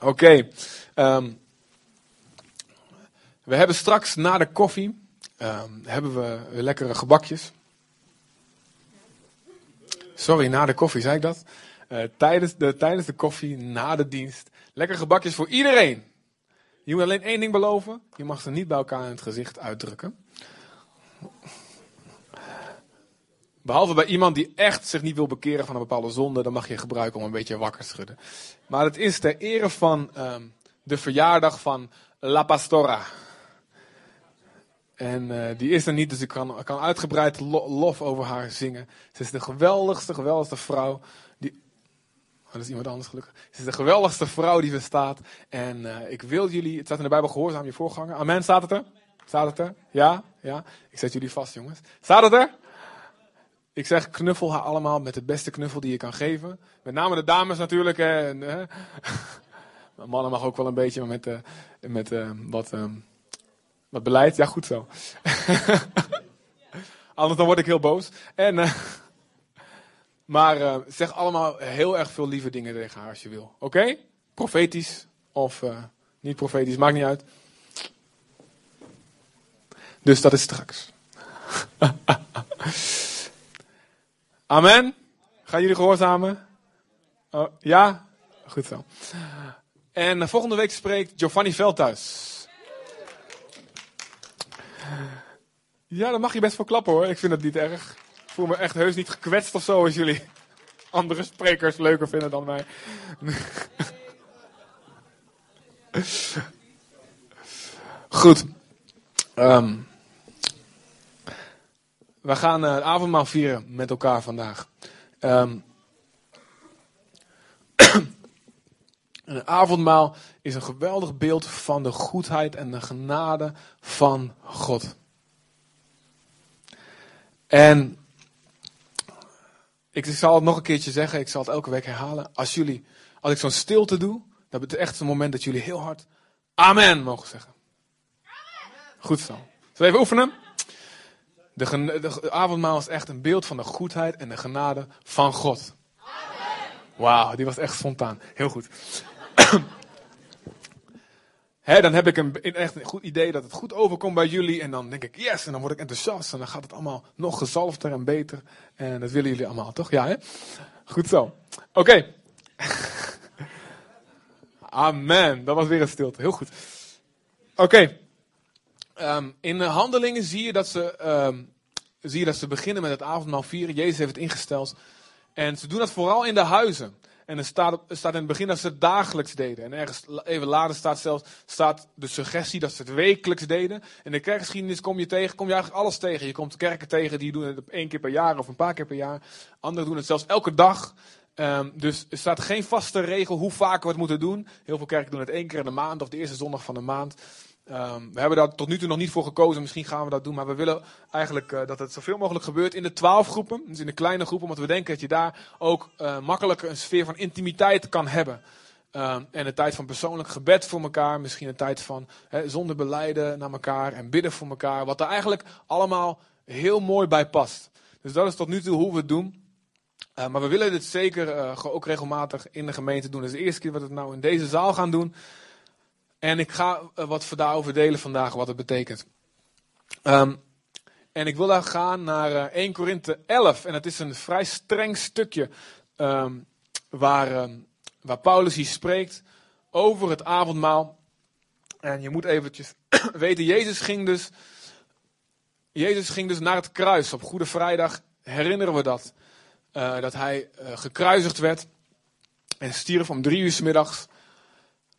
Oké. ehm, we hebben straks na de koffie ehm, hebben we lekkere gebakjes. Sorry, na de koffie, zei ik dat? Eh, tijdens, de, tijdens de koffie, na de dienst. Lekkere gebakjes voor iedereen. Je moet alleen één ding beloven. Je mag ze niet bij elkaar in het gezicht uitdrukken. Behalve bij iemand die echt zich niet wil bekeren van een bepaalde zonde, dan mag je gebruiken om een beetje wakker te schudden. Maar het is ter ere van ehm, de verjaardag van La Pastora. En eh, die is er niet, dus ik kan, kan uitgebreid lo- lof over haar zingen. Ze is de geweldigste, geweldigste vrouw. Die... Oh, dat is iemand anders gelukkig. Ze is de geweldigste vrouw die bestaat. En eh, ik wil jullie, het staat in de Bijbel, gehoorzaam je voorganger. Amen, staat het er? Staat het er? Ja? Ja? Ik zet jullie vast, jongens. Staat het er? Ik zeg, knuffel haar allemaal met de beste knuffel die je kan geven. Met name de dames natuurlijk. Hè. En, hè. Mannen mag ook wel een beetje, met, eh, met eh, wat, eh, wat beleid. Ja, goed zo. Anders dan word ik heel boos. En, maar zeg allemaal heel erg veel lieve dingen tegen haar als je wil. Oké? Profetisch of niet profetisch, maakt niet uit. Dus dat is straks. Amen. Gaan jullie gehoorzamen? Oh, ja? Goed zo. En volgende week spreekt Giovanni Veldhuis. Ja, daar mag je best voor klappen hoor. Ik vind het niet erg. Ik voel me echt heus niet gekwetst of zo als jullie andere sprekers leuker vinden dan mij. Goed. Ehm, we gaan eh, het avondmaal vieren met elkaar vandaag. Ehm, een avondmaal is een geweldig beeld van de goedheid en de genade van God. En ik zal het nog een keertje zeggen, ik zal het elke week herhalen. Als jullie, als ik zo'n stilte doe, dan is het echt een moment dat jullie heel hard Amen mogen zeggen. Goed zo. Zullen we even oefenen? De, de avondmaal is echt een beeld van de goedheid en de genade van God. Wauw, die was echt spontaan. Heel goed. Dan heb ik een, echt een goed idee dat het goed overkomt bij jullie. En dan denk ik, yes, en dan word ik enthousiast. En dan gaat het allemaal nog gezalfder en beter. En dat willen jullie allemaal, toch? Ja, hè? Goed zo. Oké. Amen. Dat was weer een stilte. Heel goed. Oké. Ehm, in de handelingen zie je, dat ze, ehm, zie je dat ze beginnen met het avondmaal vieren. Jezus heeft het ingesteld. En ze doen dat vooral in de huizen. En er staat, er staat in het begin dat ze het dagelijks deden. En ergens even later staat zelfs staat de suggestie dat ze het wekelijks deden. In de kerkgeschiedenis kom je, tegen, kom je eigenlijk alles tegen. Je komt kerken tegen die doen het één keer per jaar of een paar keer per jaar. Anderen doen het zelfs elke dag. Ehm, dus er staat geen vaste regel hoe vaak we het moeten doen. Heel veel kerken doen het één keer in de maand of de eerste zondag van de maand. Ehm, we hebben daar tot nu toe nog niet voor gekozen. Misschien gaan we dat doen. Maar we willen eigenlijk eh, dat het zoveel mogelijk gebeurt in de twaalf groepen. Dus in de kleine groepen. Omdat we denken dat je daar ook eh, makkelijker een sfeer van intimiteit kan hebben. Ehm, en een tijd van persoonlijk gebed voor elkaar. Misschien een tijd van zonder beleiden naar elkaar. En bidden voor elkaar. Wat er eigenlijk allemaal heel mooi bij past. Dus dat is tot nu toe hoe we het doen. Uh, maar we willen dit zeker uh, ook regelmatig in de gemeente doen. Dat is de eerste keer dat we het nou in deze zaal gaan doen. En ik ga uh, wat daarover delen vandaag, wat het betekent. Um, en ik wil daar gaan naar uh, 1 Korinthe 11. En het is een vrij streng stukje um, waar, um, waar Paulus hier spreekt over het avondmaal. En je moet eventjes weten, Jezus ging dus, Jezus ging dus naar het kruis. Op Goede Vrijdag herinneren we dat. Uh, dat hij gekruisigd werd en stierf om drie uur s middags.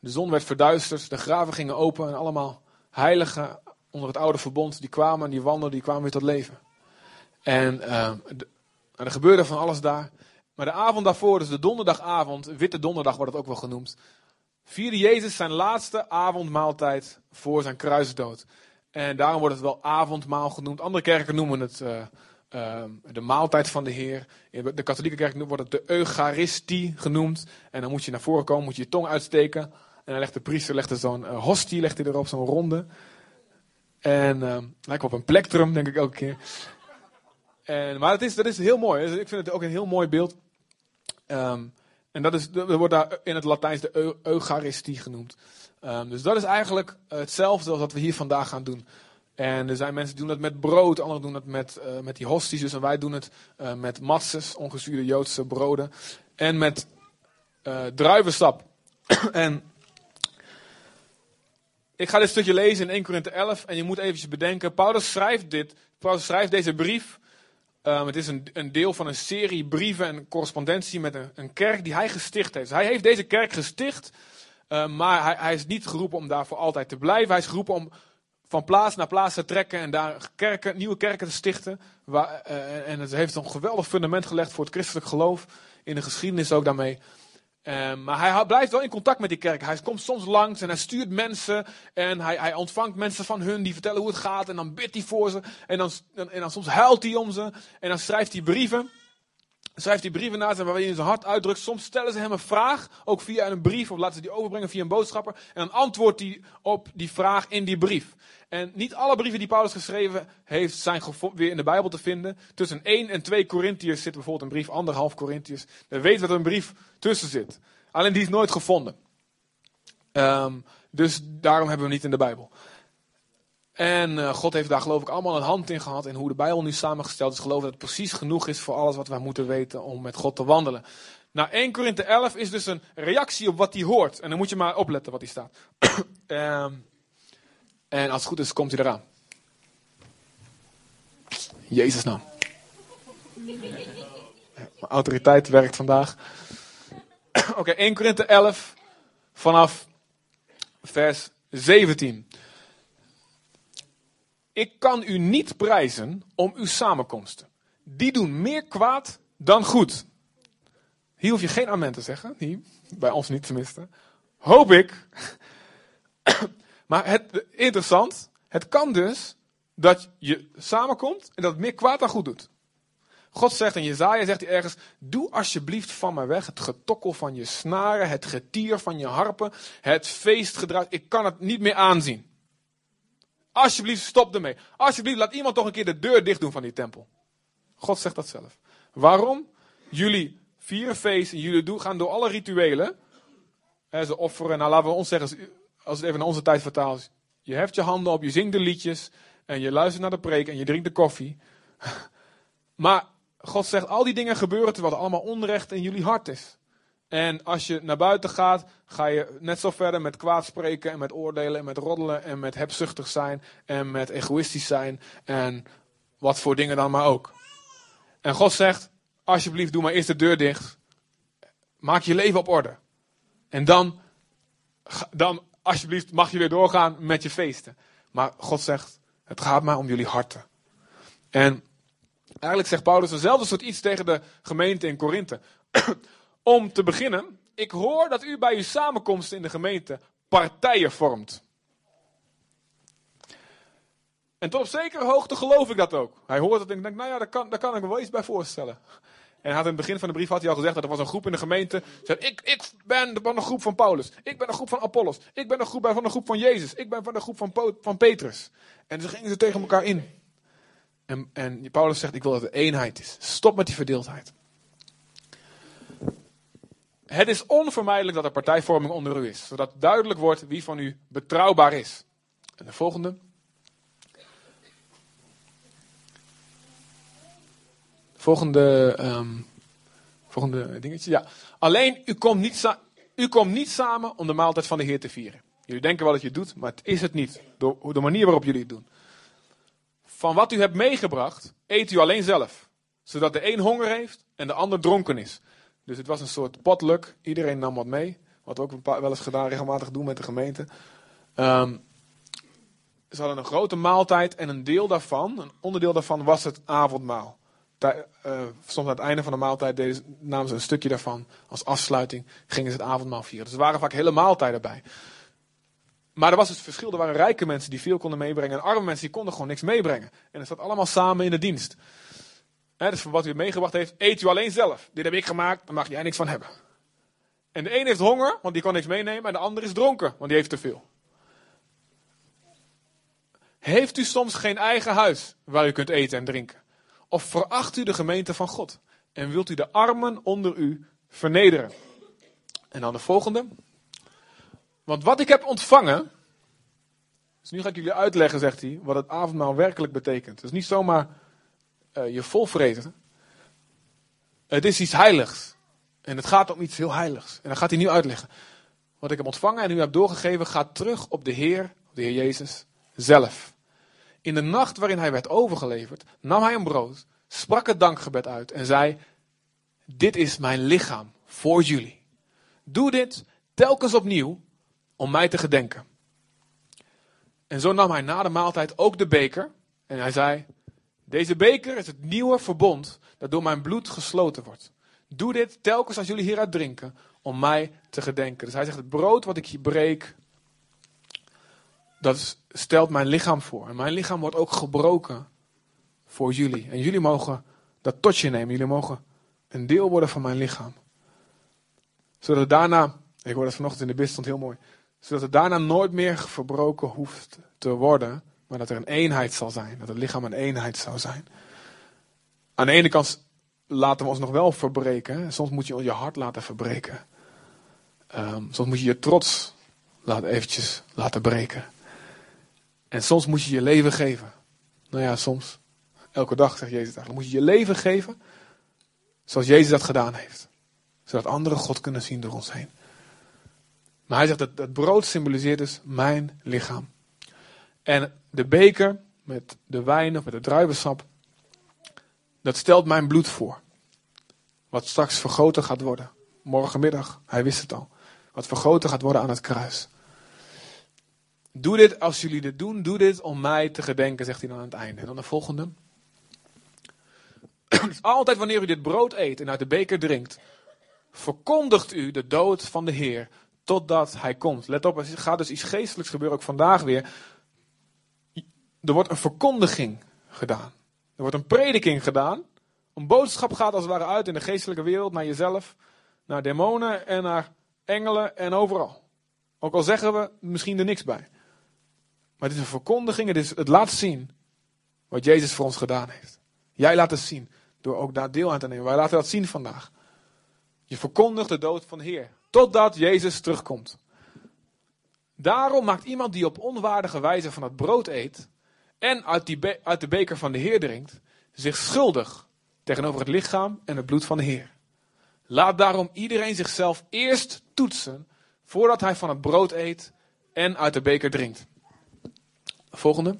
De zon werd verduisterd, de graven gingen open en allemaal heiligen onder het oude verbond die kwamen en die wandelden, die kwamen weer tot leven. En uh, de, er gebeurde van alles daar. Maar de avond daarvoor, dus de donderdagavond, witte donderdag wordt het ook wel genoemd, vierde Jezus zijn laatste avondmaaltijd voor zijn kruisdood. En daarom wordt het wel avondmaal genoemd. Andere kerken noemen het uh, uh, de maaltijd van de Heer. In de katholieke kerk wordt het de Eucharistie genoemd. En dan moet je naar voren komen, moet je je tong uitsteken. En legt de priester legt er zo'n uh, hostie hij erop, zo'n ronde. En lijkt op een plektrum, denk ik elke keer. En, maar het is, dat is heel mooi. Ik vind het ook een heel mooi beeld. Um, En dat, is, dat wordt daar in het Latijns de Eucharistie genoemd. Um, dus dat is eigenlijk hetzelfde als wat we hier vandaag gaan doen. En er zijn mensen die doen het met brood, anderen doen het met, uh, met die hosties. Dus en wij doen het uh, met matzes, ongezuurde Joodse broden. En met uh, druivensap. en ik ga dit stukje lezen in 1 Korinthe 11. En je moet eventjes bedenken, Paulus schrijft dit. Paulus schrijft deze brief. Um, het is een, een, deel van een serie brieven en correspondentie met een, een kerk die hij gesticht heeft. Hij heeft deze kerk gesticht. Uh, maar hij, hij, is niet geroepen om daar voor altijd te blijven. Hij is geroepen om van plaats naar plaats te trekken en daar kerken, nieuwe kerken te stichten. Waar, uh, en het heeft een geweldig fundament gelegd voor het christelijk geloof. In de geschiedenis ook daarmee. Uh, maar hij blijft wel in contact met die kerk. Hij komt soms langs en hij stuurt mensen. En hij, hij ontvangt mensen van hun die vertellen hoe het gaat. En dan bidt hij voor ze. En dan, en dan soms huilt hij om ze. En dan schrijft hij brieven schrijft hij brieven naar ze waarin hij zijn hart uitdrukt. Soms stellen ze hem een vraag, ook via een brief, of laten ze die overbrengen via een boodschapper. En dan antwoordt hij op die vraag in die brief. En niet alle brieven die Paulus geschreven heeft, zijn weer in de Bijbel te vinden. Tussen 1 en 2 Korintiërs zit bijvoorbeeld een brief, anderhalf Korintiërs. Dan weet dat er een brief tussen zit. Alleen die is nooit gevonden. Um, dus daarom hebben we hem niet in de Bijbel. En uh, God heeft daar geloof ik allemaal een hand in gehad in hoe de Bijbel nu samengesteld is. Geloof dat het precies genoeg is voor alles wat wij moeten weten om met God te wandelen. Nou, 1 Korinthe 11 is dus een reactie op wat hij hoort. En dan moet je maar opletten wat hij staat. um, en als het goed is, komt hij eraan. Jezus naam. Mijn autoriteit werkt vandaag. Oké, okay, 1 Korinthe 11 vanaf vers 17. Ik kan u niet prijzen om uw samenkomsten. Die doen meer kwaad dan goed. Hier hoef je geen amen te zeggen. Hier, bij ons niet tenminste. Hoop ik. maar het, interessant. Het kan dus dat je samenkomt en dat het meer kwaad dan goed doet. God zegt in Jezaja, zegt hij ergens, doe alsjeblieft van mij weg het getokkel van je snaren, het getier van je harpen, het feestgedrag. Ik kan het niet meer aanzien. Alsjeblieft, stop ermee. Alsjeblieft, laat iemand toch een keer de deur dicht doen van die tempel. God zegt dat zelf. Waarom? Jullie vieren feest en jullie doen, gaan door alle rituelen. Hè, ze offeren, nou laten we ons zeggen, als het even naar onze tijd vertaalt. Je heft je handen op, je zingt de liedjes en je luistert naar de preek en je drinkt de koffie. Maar God zegt, al die dingen gebeuren terwijl er allemaal onrecht in jullie hart is. En als je naar buiten gaat, ga je net zo verder met kwaad spreken en met oordelen en met roddelen en met hebzuchtig zijn en met egoïstisch zijn en wat voor dingen dan maar ook. En God zegt, alsjeblieft doe maar eerst de deur dicht. Maak je leven op orde. En dan, dan alsjeblieft mag je weer doorgaan met je feesten. Maar God zegt, het gaat maar om jullie harten. En eigenlijk zegt Paulus dezelfde soort iets tegen de gemeente in Korinthe. Om te beginnen, ik hoor dat u bij uw samenkomsten in de gemeente partijen vormt. En tot op zekere hoogte geloof ik dat ook. Hij hoort dat en ik denk, nou ja, daar kan, kan ik me wel iets bij voorstellen. En had in het begin van de brief had hij al gezegd dat er was een groep in de gemeente. Zei, ik, ik ben van de groep van Paulus. Ik ben een groep van Apollos. Ik ben een groep van de groep van Jezus. Ik ben van de groep van, van Petrus. En ze gingen ze tegen elkaar in. En, en Paulus zegt, ik wil dat het eenheid is. Stop met die verdeeldheid. Het is onvermijdelijk dat er partijvorming onder u is, zodat duidelijk wordt wie van u betrouwbaar is. En de volgende. Volgende, um, volgende dingetje. Ja. Alleen, u komt, niet u komt niet samen om de maaltijd van de Heer te vieren. Jullie denken wel dat je het doet, maar het is het niet. Door de manier waarop jullie het doen. Van wat u hebt meegebracht, eet u alleen zelf. Zodat de een honger heeft en de ander dronken is. Dus het was een soort potluck. Iedereen nam wat mee. Wat we ook wel eens gedaan, regelmatig doen met de gemeente. Um, ze hadden een grote maaltijd en een deel daarvan, een onderdeel daarvan, was het avondmaal. uh, soms aan het einde van de maaltijd deden, namen ze een stukje daarvan als afsluiting, gingen ze het avondmaal vieren. Dus er waren vaak hele maaltijden bij. Maar er was het verschil, er waren rijke mensen die veel konden meebrengen en arme mensen die konden gewoon niks meebrengen. En het zat allemaal samen in de dienst. He, dus voor wat u meegebracht heeft, eet u alleen zelf. Dit heb ik gemaakt, daar mag jij niks van hebben. En de een heeft honger, want die kan niks meenemen. En de ander is dronken, want die heeft te veel. Heeft u soms geen eigen huis waar u kunt eten en drinken? Of veracht u de gemeente van God? En wilt u de armen onder u vernederen? En dan de volgende. Want wat ik heb ontvangen. Dus nu ga ik jullie uitleggen, zegt hij, wat het avondmaal werkelijk betekent. Het is niet zomaar uh, je volvreten. Het is iets heiligs. En het gaat om iets heel heiligs. En dat gaat hij nu uitleggen. Wat ik heb ontvangen en u heb doorgegeven, gaat terug op de Heer, de Heer Jezus zelf. In de nacht waarin hij werd overgeleverd, nam hij een brood, sprak het dankgebed uit en zei: Dit is mijn lichaam voor jullie. Doe dit telkens opnieuw om mij te gedenken. En zo nam hij na de maaltijd ook de beker en hij zei: Deze beker is het nieuwe verbond dat door mijn bloed gesloten wordt. Doe dit telkens als jullie hieruit drinken om mij te gedenken. Dus hij zegt: Het brood wat ik hier breek, dat stelt mijn lichaam voor. En mijn lichaam wordt ook gebroken voor jullie. En jullie mogen dat tot je nemen. Jullie mogen een deel worden van mijn lichaam. Zodat het daarna, ik hoorde dat vanochtend in de bist stond heel mooi. Zodat het daarna nooit meer verbroken hoeft te worden. Maar dat er een eenheid zal zijn. Dat het lichaam een eenheid zou zijn. Aan de ene kant laten we ons nog wel verbreken. Soms moet je je hart laten verbreken. Um, soms moet je je trots laten, eventjes laten breken. En soms moet je je leven geven. Nou ja, soms. Elke dag, zegt Jezus eigenlijk. Moet je je leven geven zoals Jezus dat gedaan heeft. Zodat anderen God kunnen zien door ons heen. Maar hij zegt dat het brood symboliseert dus mijn lichaam. En de beker met de wijn of met het druivensap, dat stelt mijn bloed voor. Wat straks vergoten gaat worden. Morgenmiddag, hij wist het al. Wat vergoten gaat worden aan het kruis. Doe dit als jullie dit doen, doe dit om mij te gedenken, zegt hij dan aan het einde. En dan de volgende. Dus altijd wanneer u dit brood eet en uit de beker drinkt, verkondigt u de dood van de Heer totdat hij komt. Let op, er gaat dus iets geestelijks gebeuren, ook vandaag weer. Er wordt een verkondiging gedaan. Er wordt een prediking gedaan. Een boodschap gaat als het ware uit in de geestelijke wereld naar jezelf, naar demonen en naar engelen en overal. Ook al zeggen we misschien er niks bij. Maar het is een verkondiging, het, is, het laat zien wat Jezus voor ons gedaan heeft. Jij laat het zien door ook daar deel aan te nemen. Wij laten dat zien vandaag. Je verkondigt de dood van de Heer. Totdat Jezus terugkomt. Daarom maakt iemand die op onwaardige wijze van het brood eet. En uit, de beker van de Heer drinkt. zich schuldig tegenover het lichaam en het bloed van de Heer. Laat daarom iedereen zichzelf eerst toetsen. voordat hij van het brood eet en uit de beker drinkt. Volgende.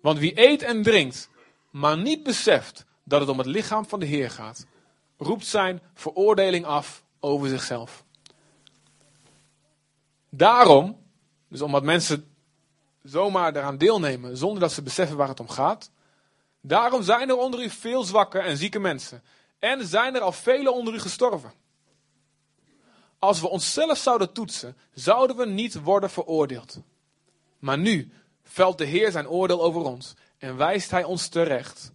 Want wie eet en drinkt, maar niet beseft dat het om het lichaam van de Heer gaat, roept zijn veroordeling af over zichzelf. Daarom, dus omdat mensen zomaar eraan deelnemen zonder dat ze beseffen waar het om gaat, daarom zijn er onder u veel zwakke en zieke mensen. En zijn er al velen onder u gestorven. Als we onszelf zouden toetsen, zouden we niet worden veroordeeld. Maar nu velt de Heer zijn oordeel over ons en wijst hij ons terecht.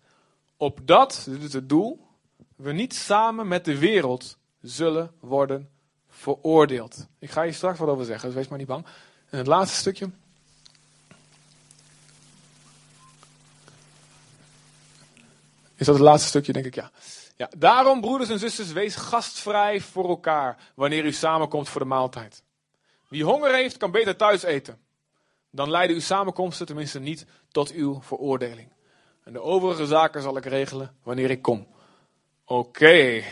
Opdat, dit is het doel, we niet samen met de wereld zullen worden veroordeeld. Ik ga je straks wat over zeggen, dus wees maar niet bang. En het laatste stukje. Is dat het laatste stukje, denk ik, ja. ja. Daarom, broeders en zusters, wees gastvrij voor elkaar wanneer u samenkomt voor de maaltijd. Wie honger heeft, kan beter thuis eten dan leiden uw samenkomsten tenminste niet tot uw veroordeling. En de overige zaken zal ik regelen wanneer ik kom. Oké.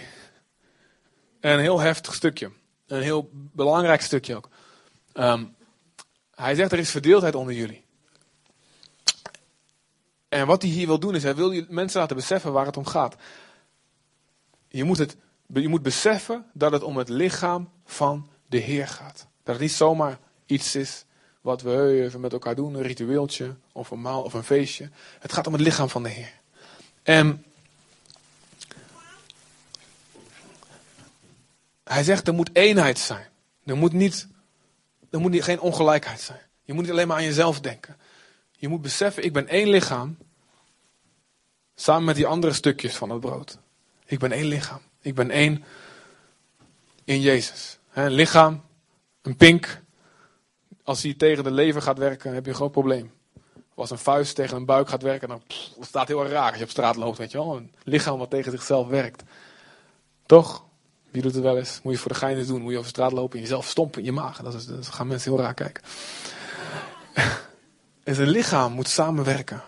Een heel heftig stukje. Een heel belangrijk stukje ook. Ehm, hij zegt er is verdeeldheid onder jullie. En wat hij hier wil doen is, hij wil mensen laten beseffen waar het om gaat. Je moet, het, je moet beseffen dat het om het lichaam van de Heer gaat. Dat het niet zomaar iets is wat we even met elkaar doen, een ritueeltje of een maal of een feestje. Het gaat om het lichaam van de Heer. En hij zegt er moet eenheid zijn. Er moet, niet, er moet niet, geen ongelijkheid zijn. Je moet niet alleen maar aan jezelf denken. Je moet beseffen, ik ben één lichaam. Samen met die andere stukjes van het brood. Ik ben één lichaam. Ik ben één in Jezus. Een lichaam, een pink, als hij tegen de lever gaat werken, heb je een groot probleem. Als een vuist tegen een buik gaat werken, dan pff, staat heel raar als je op straat loopt, weet je wel. Een lichaam wat tegen zichzelf werkt. Toch? Wie doet het wel eens? Moet je voor de gein doen. Moet je over straat lopen en jezelf stompen in je maag. Dat, dat gaan mensen heel raar kijken. en zijn lichaam moet samenwerken.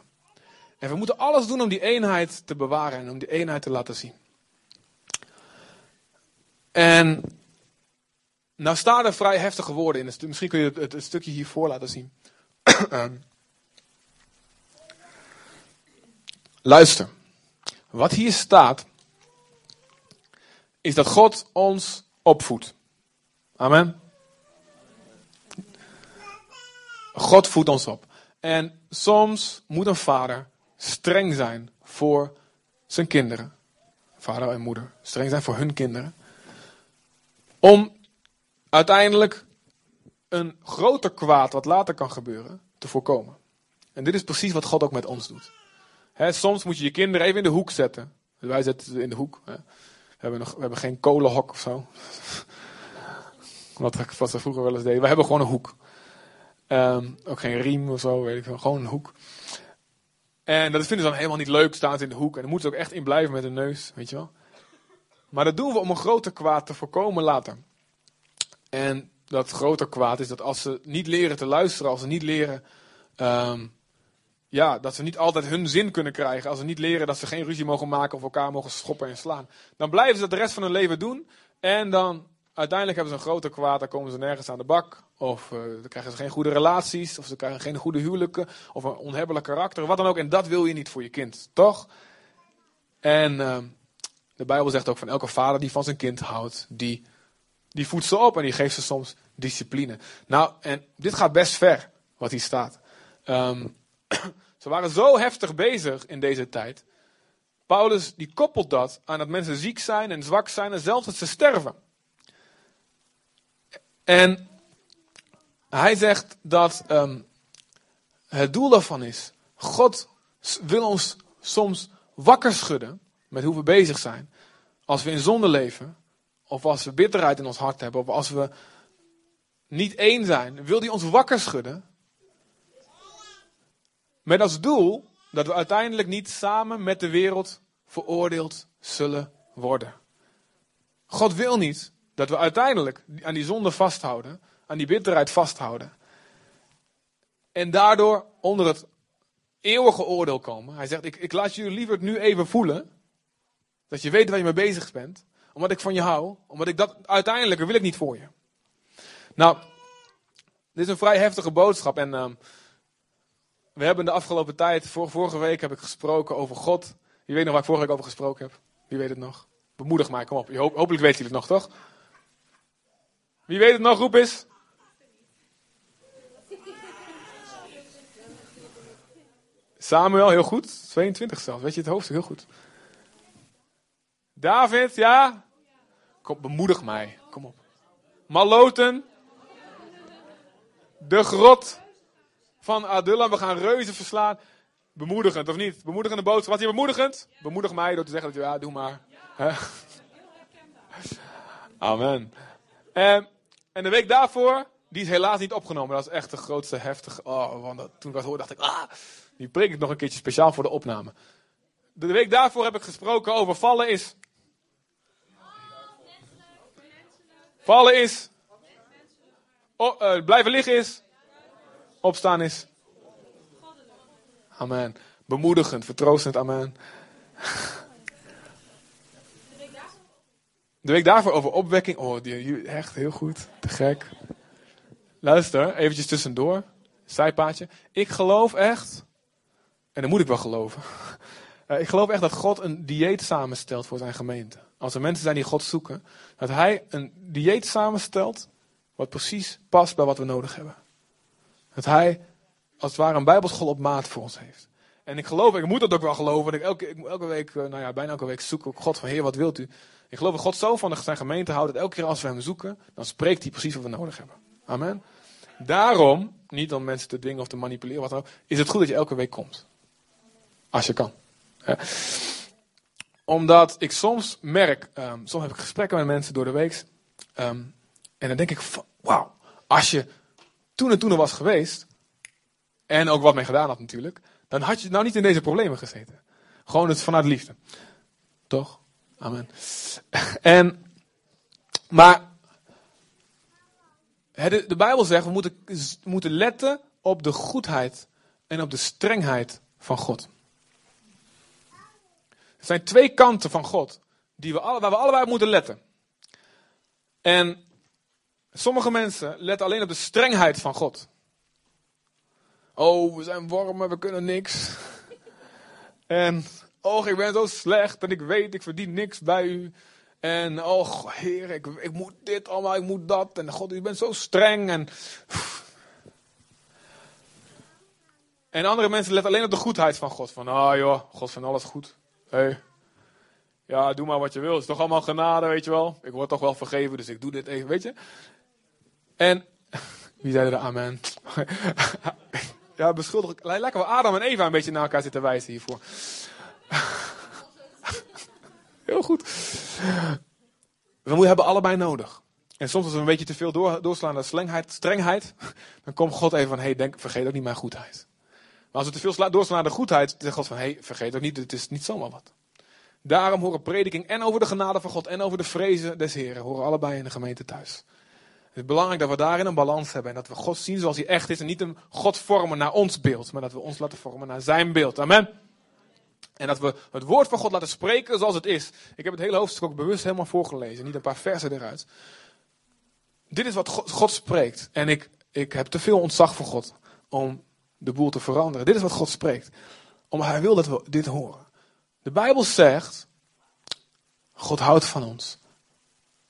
En we moeten alles doen om die eenheid te bewaren en om die eenheid te laten zien. En nou staan er vrij heftige woorden in. Misschien kun je het, stukje hiervoor laten zien. Luister. Wat hier staat, is dat God ons opvoedt. Amen. God voedt ons op. En soms moet een vader streng zijn voor zijn kinderen. Vader en moeder. Streng zijn voor hun kinderen. Om uiteindelijk een groter kwaad wat later kan gebeuren te voorkomen. En dit is precies wat God ook met ons doet. soms moet je je kinderen even in de hoek zetten. Wij zetten ze in de hoek. We, hebben nog, we hebben geen kolenhok of zo. wat, wat ze vroeger wel eens deden. We hebben gewoon een hoek. Ehm, ook geen riem of zo, weet ik wel. Gewoon een hoek. En dat vinden ze dan helemaal niet leuk, staan ze in de hoek. En dan moeten ze ook echt in blijven met hun neus, weet je wel. Maar dat doen we om een groter kwaad te voorkomen later. En dat groter kwaad is dat als ze niet leren te luisteren, als ze niet leren, ehm, ja, dat ze niet altijd hun zin kunnen krijgen, als ze niet leren dat ze geen ruzie mogen maken of elkaar mogen schoppen en slaan, dan blijven ze dat de rest van hun leven doen. En dan uiteindelijk hebben ze een groter kwaad, dan komen ze nergens aan de bak. Of uh, dan krijgen ze geen goede relaties, of ze krijgen geen goede huwelijken, of een onhebbelijk karakter, wat dan ook. En dat wil je niet voor je kind, toch? En uh, de Bijbel zegt ook van elke vader die van zijn kind houdt, die, die voedt ze op en die geeft ze soms discipline. Nou, en dit gaat best ver, wat hier staat. Um, ze waren zo heftig bezig in deze tijd. Paulus die koppelt dat aan dat mensen ziek zijn en zwak zijn en zelfs dat ze sterven. En hij zegt dat um, het doel daarvan is, God wil ons soms wakker schudden met hoe we bezig zijn. Als we in zonde leven, of als we bitterheid in ons hart hebben, of als we niet één zijn, wil hij ons wakker schudden. Met als doel dat we uiteindelijk niet samen met de wereld veroordeeld zullen worden. God wil niet dat we uiteindelijk aan die zonde vasthouden, aan die bitterheid vasthouden. En daardoor onder het eeuwige oordeel komen. Hij zegt, ik, ik laat jullie liever het nu even voelen. Dat je weet waar je mee bezig bent. Omdat ik van je hou. Omdat ik dat uiteindelijk wil ik niet voor je. Nou, dit is een vrij heftige boodschap. En uh, we hebben de afgelopen tijd, vorige week heb ik gesproken over God. Wie weet nog waar ik vorige week over gesproken heb? Wie weet het nog? Bemoedig mij, kom op. Hopelijk weet je het nog, toch? Wie weet het nog, roep eens. Samuel, heel goed. 22 zelfs. Weet je het hoofdstuk heel goed. David, ja? Kom, bemoedig mij. Kom op. Maloten. De grot van Adullam. We gaan reuzen verslaan. Bemoedigend, of niet? Bemoedigende boodschap. Wat hier bemoedigend? Bemoedig mij door te zeggen dat je, ja, doe maar. Amen. En, en de week daarvoor, die is helaas niet opgenomen. Dat is echt de grootste heftige. Oh, want toen ik dat hoorde, dacht ik, ah, die preek ik nog een keertje speciaal voor de opname. De week daarvoor heb ik gesproken over vallen is. Vallen is. uh, blijven liggen is. Opstaan is. Amen. Bemoedigend, vertroostend, amen. De week daarvoor over opwekking. Oh, die, echt heel goed. Te gek. Luister, eventjes tussendoor. Zijpaadje. Ik geloof echt. En dat moet ik wel geloven. Ik geloof echt dat God een dieet samenstelt voor zijn gemeente. Als er mensen zijn die God zoeken, dat Hij een dieet samenstelt wat precies past bij wat we nodig hebben. Dat Hij als het ware een Bijbelschool op maat voor ons heeft. En ik geloof, ik moet dat ook wel geloven. Ik elke, elke week, eh, nou ja, bijna elke week zoek ik God van Heer, wat wilt u? Ik geloof dat God zo van zijn gemeente houdt dat elke keer als we hem zoeken, dan spreekt hij precies wat we nodig hebben. Amen. Daarom, niet om mensen te dwingen of te manipuleren, wat dan ook, is het goed dat je elke week komt. Als je kan. Omdat ik soms merk, um, soms heb ik gesprekken met mensen door de week. Um, en dan denk ik, wauw, als je toen en toen er was geweest, en ook wat mee gedaan had natuurlijk, dan had je nou niet in deze problemen gezeten. Gewoon het vanuit liefde. Toch? Amen. En Maar de, de Bijbel zegt, we moeten, we moeten letten op de goedheid en op de strengheid van God. Er zijn twee kanten van God die we alle, waar we allebei op moeten letten. En sommige mensen letten alleen op de strengheid van God. Oh, we zijn wormen, we kunnen niks. En, oh, ik ben zo slecht en ik weet, ik verdien niks bij u. En, oh, Heer, ik, ik moet dit allemaal, ik moet dat. En God, u bent zo streng. En, en andere mensen letten alleen op de goedheid van God. Van, ah oh, joh, God vindt alles goed. Hey. Ja, doe maar wat je wil. Het is toch allemaal genade, weet je wel. Ik word toch wel vergeven, dus ik doe dit even, weet je. En, wie zei er amen? ja, beschuldig. Lekker wel Adam en Eva een beetje naar elkaar zitten wijzen hiervoor. Heel goed. We hebben allebei nodig. En soms als we een beetje te veel door, doorslaan naar strengheid, strengheid, dan komt God even van, hey, vergeet ook niet mijn goedheid. Maar als we te veel doorslaan naar de goedheid, zegt God van, hey, vergeet ook niet, het is niet zomaar wat. Daarom horen prediking en over de genade van God en over de vrezen des Heren, horen allebei in de gemeente thuis. Het is belangrijk dat we daarin een balans hebben en dat we God zien zoals hij echt is en niet een God vormen naar ons beeld, maar dat we ons laten vormen naar zijn beeld. Amen. En dat we het woord van God laten spreken zoals het is. Ik heb het hele hoofdstuk ook bewust helemaal voorgelezen, niet een paar versen eruit. Dit is wat God, spreekt. En ik, ik heb te veel ontzag voor God om de boel te veranderen. Dit is wat God spreekt. Omdat hij wil dat we dit horen. De Bijbel zegt, God houdt van ons.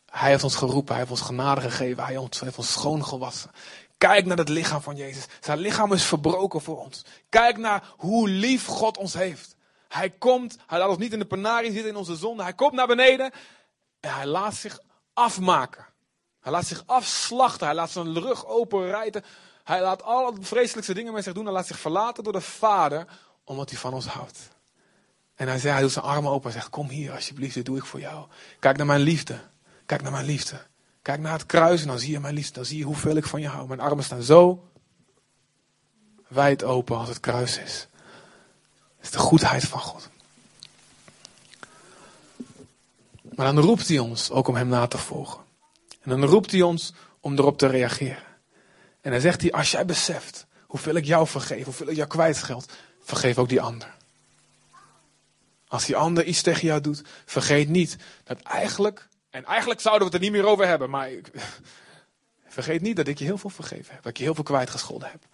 Hij heeft ons geroepen, hij heeft ons genade gegeven, hij heeft ons schoongewassen. Kijk naar het lichaam van Jezus. Zijn lichaam is verbroken voor ons. Kijk naar hoe lief God ons heeft. Hij komt, hij laat ons niet in de penarie zitten in onze zonde. Hij komt naar beneden en hij laat zich afmaken. Hij laat zich afslachten. Hij laat zijn rug open rijden. Hij laat alle vreselijkste dingen met zich doen. Hij laat zich verlaten door de Vader, omdat hij van ons houdt. En hij, zei, hij doet zijn armen open en zegt, kom hier alsjeblieft, dit doe ik voor jou. Kijk naar mijn liefde. Kijk naar mijn liefde. Kijk naar het kruis en dan zie je mijn liefde. Dan zie je hoeveel ik van je hou. Mijn armen staan zo wijd open als het kruis is. Het is de goedheid van God. Maar dan roept hij ons ook om hem na te volgen. En dan roept hij ons om erop te reageren. En dan zegt hij, als jij beseft hoeveel ik jou vergeef, hoeveel ik jou kwijtscheld, vergeef ook die ander. Als die ander iets tegen jou doet, vergeet niet dat eigenlijk, en eigenlijk zouden we het er niet meer over hebben, maar vergeet niet dat ik je heel veel vergeven heb, dat ik je heel veel kwijtgescholden heb.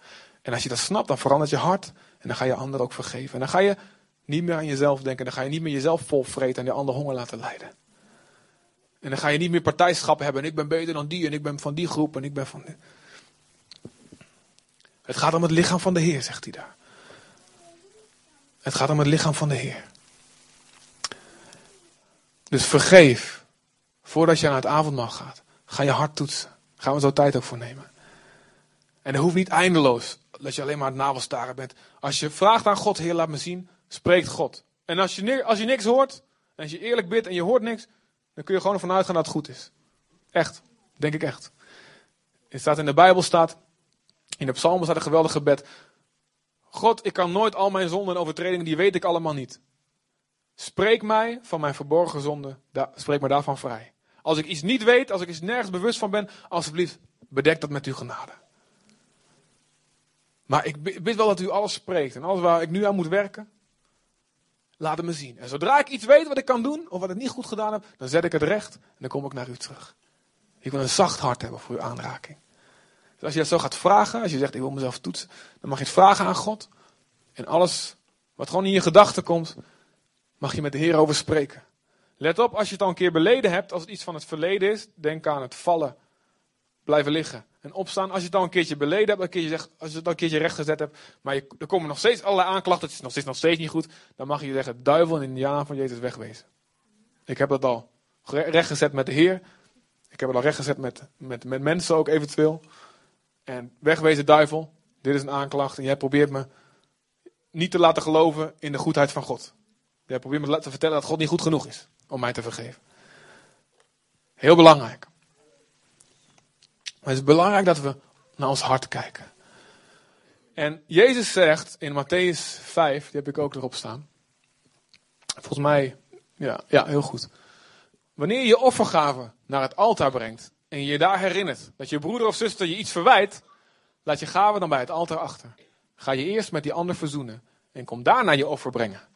En als je dat snapt, dan verandert je hart en dan ga je anderen ook vergeven. En dan ga je niet meer aan jezelf denken, dan ga je niet meer jezelf volvreten en de ander honger laten lijden. En dan ga je niet meer partijschap hebben. En ik ben beter dan die. En ik ben van die groep. En ik ben van. Het gaat om het lichaam van de Heer, zegt hij daar. Het gaat om het lichaam van de Heer. Dus vergeef. Voordat je naar het avondmaal gaat. Ga je hart toetsen. Gaan we zo tijd ook voor nemen. En dat hoeft niet eindeloos. Dat je alleen maar het navelstaren bent. Als je vraagt aan God, Heer, laat me zien. Spreekt God. En als je, als je niks hoort. En als je eerlijk bidt en je hoort niks. Dan kun je gewoon ervan uitgaan dat het goed is. Echt. Denk ik echt. Het staat in de Bijbel, staat. In de psalmen staat een geweldig gebed. God, ik kan nooit al mijn zonden en overtredingen, die weet ik allemaal niet. Spreek mij van mijn verborgen zonden, spreek me daarvan vrij. Als ik iets niet weet, als ik iets nergens bewust van ben, alsjeblieft, bedek dat met uw genade. Maar ik weet wel dat u alles spreekt en alles waar ik nu aan moet werken, laat het me zien. En zodra ik iets weet wat ik kan doen, of wat ik niet goed gedaan heb, dan zet ik het recht en dan kom ik naar u terug. Ik wil een zacht hart hebben voor uw aanraking. Dus als je dat zo gaat vragen, als je zegt ik wil mezelf toetsen, dan mag je het vragen aan God. En alles wat gewoon in je gedachten komt, mag je met de Heer over spreken. Let op, als je het al een keer beleden hebt, als het iets van het verleden is, denk aan het vallen, blijven liggen en opstaan. Als je het al een keertje beleden hebt, een keertje zegt, als je het al een keertje rechtgezet hebt, maar je, er komen nog steeds allerlei aanklachten, het is nog steeds, nog steeds niet goed, dan mag je zeggen, duivel in de naam van Jezus wegwezen. Ik heb dat al rechtgezet met de Heer. Ik heb het al rechtgezet met, met, met mensen ook eventueel. En wegwezen duivel, dit is een aanklacht en jij probeert me niet te laten geloven in de goedheid van God. Jij probeert me te vertellen dat God niet goed genoeg is om mij te vergeven. Heel belangrijk. Maar het is belangrijk dat we naar ons hart kijken. En Jezus zegt in Matthäus 5, die heb ik ook erop staan. Volgens mij, ja, ja heel goed. wanneer je je offergave naar het altaar brengt en je je daar herinnert dat je broeder of zuster je iets verwijt, laat je gave dan bij het altaar achter. Ga je eerst met die ander verzoenen en kom daarna je offer brengen.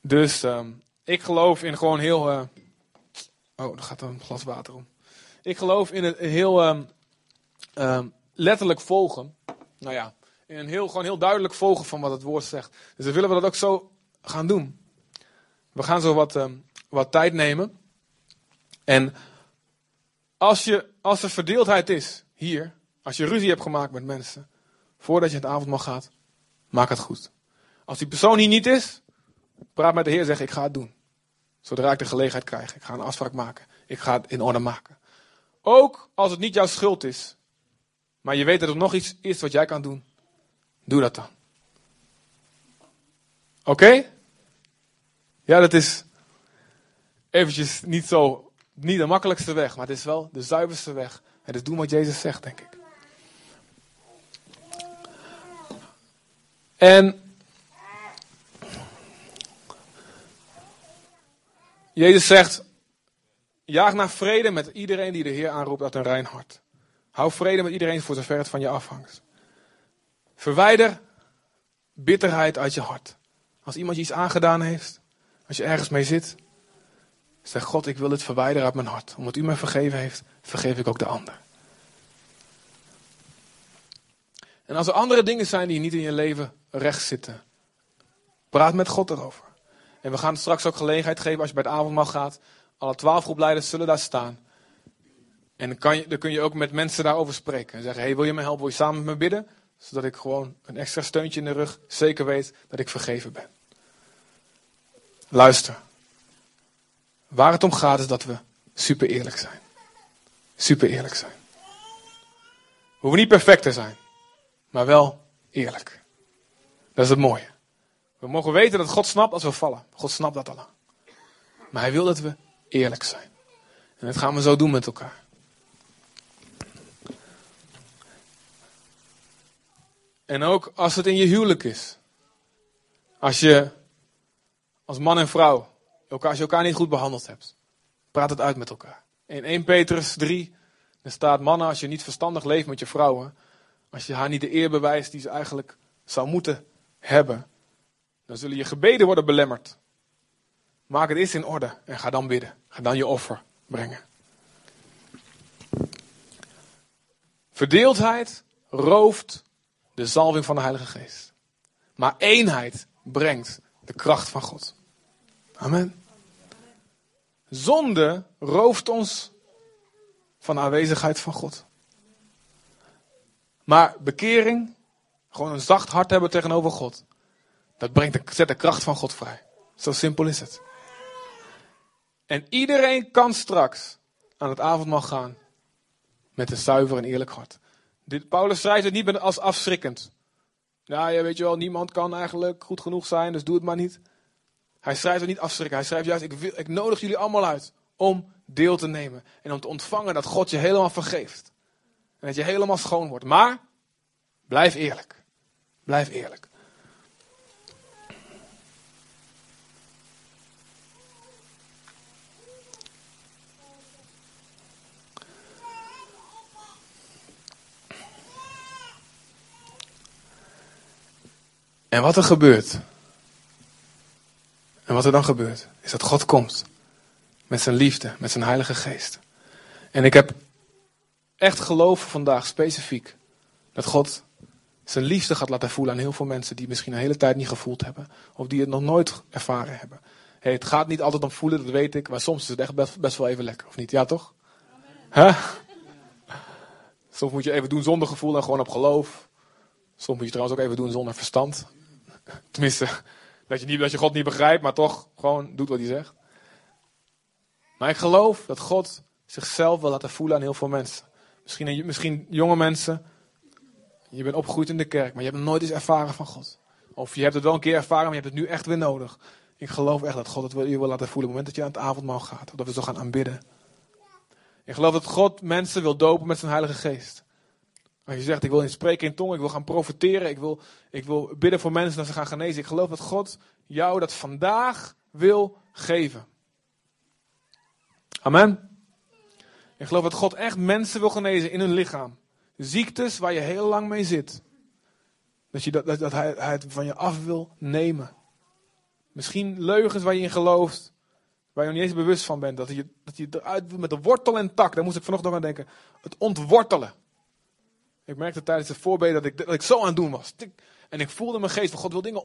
Dus ehm, ik geloof in gewoon heel. Uh... oh, er gaat een glas water om. Ik geloof in het heel ehm, ehm, letterlijk volgen. Nou ja, in een heel, gewoon heel duidelijk volgen van wat het woord zegt. Dus dan willen we dat ook zo gaan doen. We gaan zo wat, wat tijd nemen. En als, je, als er verdeeldheid is hier, als je ruzie hebt gemaakt met mensen, voordat je het avondmaal gaat, maak het goed. Als die persoon hier niet is, praat met de Heer, zeg ik ga het doen. Zodra ik de gelegenheid krijg, ik ga een afspraak maken. Ik ga het in orde maken. Ook als het niet jouw schuld is, maar je weet dat er nog iets is wat jij kan doen, doe dat dan. Oké? Ja, dat is eventjes niet zo, niet de makkelijkste weg, maar het is wel de zuiverste weg. Het is doen wat Jezus zegt, denk ik. En Jezus zegt, jaag naar vrede met iedereen die de Heer aanroept uit een rein hart. Hou vrede met iedereen voor zover het van je afhangt. Verwijder bitterheid uit je hart. Als iemand je iets aangedaan heeft, als je ergens mee zit, zeg God, ik wil het verwijderen uit mijn hart. Omdat u mij vergeven heeft, vergeef ik ook de ander. En als er andere dingen zijn die niet in je leven recht zitten, praat met God erover. En we gaan straks ook gelegenheid geven als je bij het avondmaal gaat. Alle twaalf groepleiders zullen daar staan. En dan, kan je, dan kun je ook met mensen daarover spreken. En zeggen, hey, wil je me helpen? Wil je samen met me bidden? Zodat ik gewoon een extra steuntje in de rug zeker weet dat ik vergeven ben. Luister. Waar het om gaat is dat we super eerlijk zijn. Super eerlijk zijn. We hoeven niet perfect te zijn. Maar wel eerlijk. Dat is het mooie. We mogen weten dat God snapt als we vallen. God snapt dat al Maar hij wil dat we eerlijk zijn. En dat gaan we zo doen met elkaar. En ook als het in je huwelijk is. Als je als man en vrouw, als je elkaar niet goed behandeld hebt, praat het uit met elkaar. In 1 Petrus 3, er staat mannen, als je niet verstandig leeft met je vrouwen, als je haar niet de eer bewijst die ze eigenlijk zou moeten hebben, dan zullen je gebeden worden belemmerd. Maak het eerst in orde en ga dan bidden. Ga dan je offer brengen. Verdeeldheid rooft de zalving van de Heilige Geest. Maar eenheid brengt de kracht van God. Amen. Zonde rooft ons van de aanwezigheid van God. Maar bekering, gewoon een zacht hart hebben tegenover God, dat brengt de, zet de kracht van God vrij. Zo simpel is het. En iedereen kan straks aan het avondmaal gaan met een zuiver en eerlijk hart. Dit, Paulus schrijft het niet als afschrikkend. Nou, ja, weet je wel, niemand kan eigenlijk goed genoeg zijn, dus doe het maar niet. Hij schrijft het niet afschrikken. Hij schrijft juist, ik, wil, ik nodig jullie allemaal uit om deel te nemen. En om te ontvangen dat God je helemaal vergeeft. En dat je helemaal schoon wordt. Maar, blijf eerlijk. Blijf eerlijk. En wat er gebeurt, en wat er dan gebeurt, is dat God komt met zijn liefde, met zijn Heilige Geest. En ik heb echt geloven vandaag specifiek dat God zijn liefde gaat laten voelen aan heel veel mensen die misschien een hele tijd niet gevoeld hebben, of die het nog nooit ervaren hebben. Hey, het gaat niet altijd om voelen, dat weet ik, maar soms is het echt best, wel even lekker, of niet? Ja, toch? Soms moet je even doen zonder gevoel en gewoon op geloof. Soms moet je trouwens ook even doen zonder verstand. Tenminste, dat je, niet, je God niet begrijpt, maar toch gewoon doet wat hij zegt. Maar ik geloof dat God zichzelf wil laten voelen aan heel veel mensen. Misschien, misschien jonge mensen. Je bent opgegroeid in de kerk, maar je hebt nooit eens ervaren van God. Of je hebt het wel een keer ervaren, maar je hebt het nu echt weer nodig. Ik geloof echt dat God het je wil laten voelen op het moment dat je aan het avondmaal gaat. Of dat we zo gaan aanbidden. Ik geloof dat God mensen wil dopen met zijn Heilige Geest. Je zegt, ik wil in spreken in tongen, ik wil gaan profiteren, ik wil, ik wil bidden voor mensen dat ze gaan genezen. Ik geloof dat God jou dat vandaag wil geven. Amen. Ik geloof dat God echt mensen wil genezen in hun lichaam. Ziektes waar je heel lang mee zit. Dat, dat, dat, hij, hij het van je af wil nemen. Misschien leugens waar je in gelooft. Waar je nog niet eens bewust van bent. Dat je, dat je eruit met de wortel en tak. Daar moest ik vanochtend aan denken. Het ontwortelen. Ik merkte tijdens de voorbeden dat ik, dat ik zo aan het doen was. En ik voelde mijn geest van God wil dingen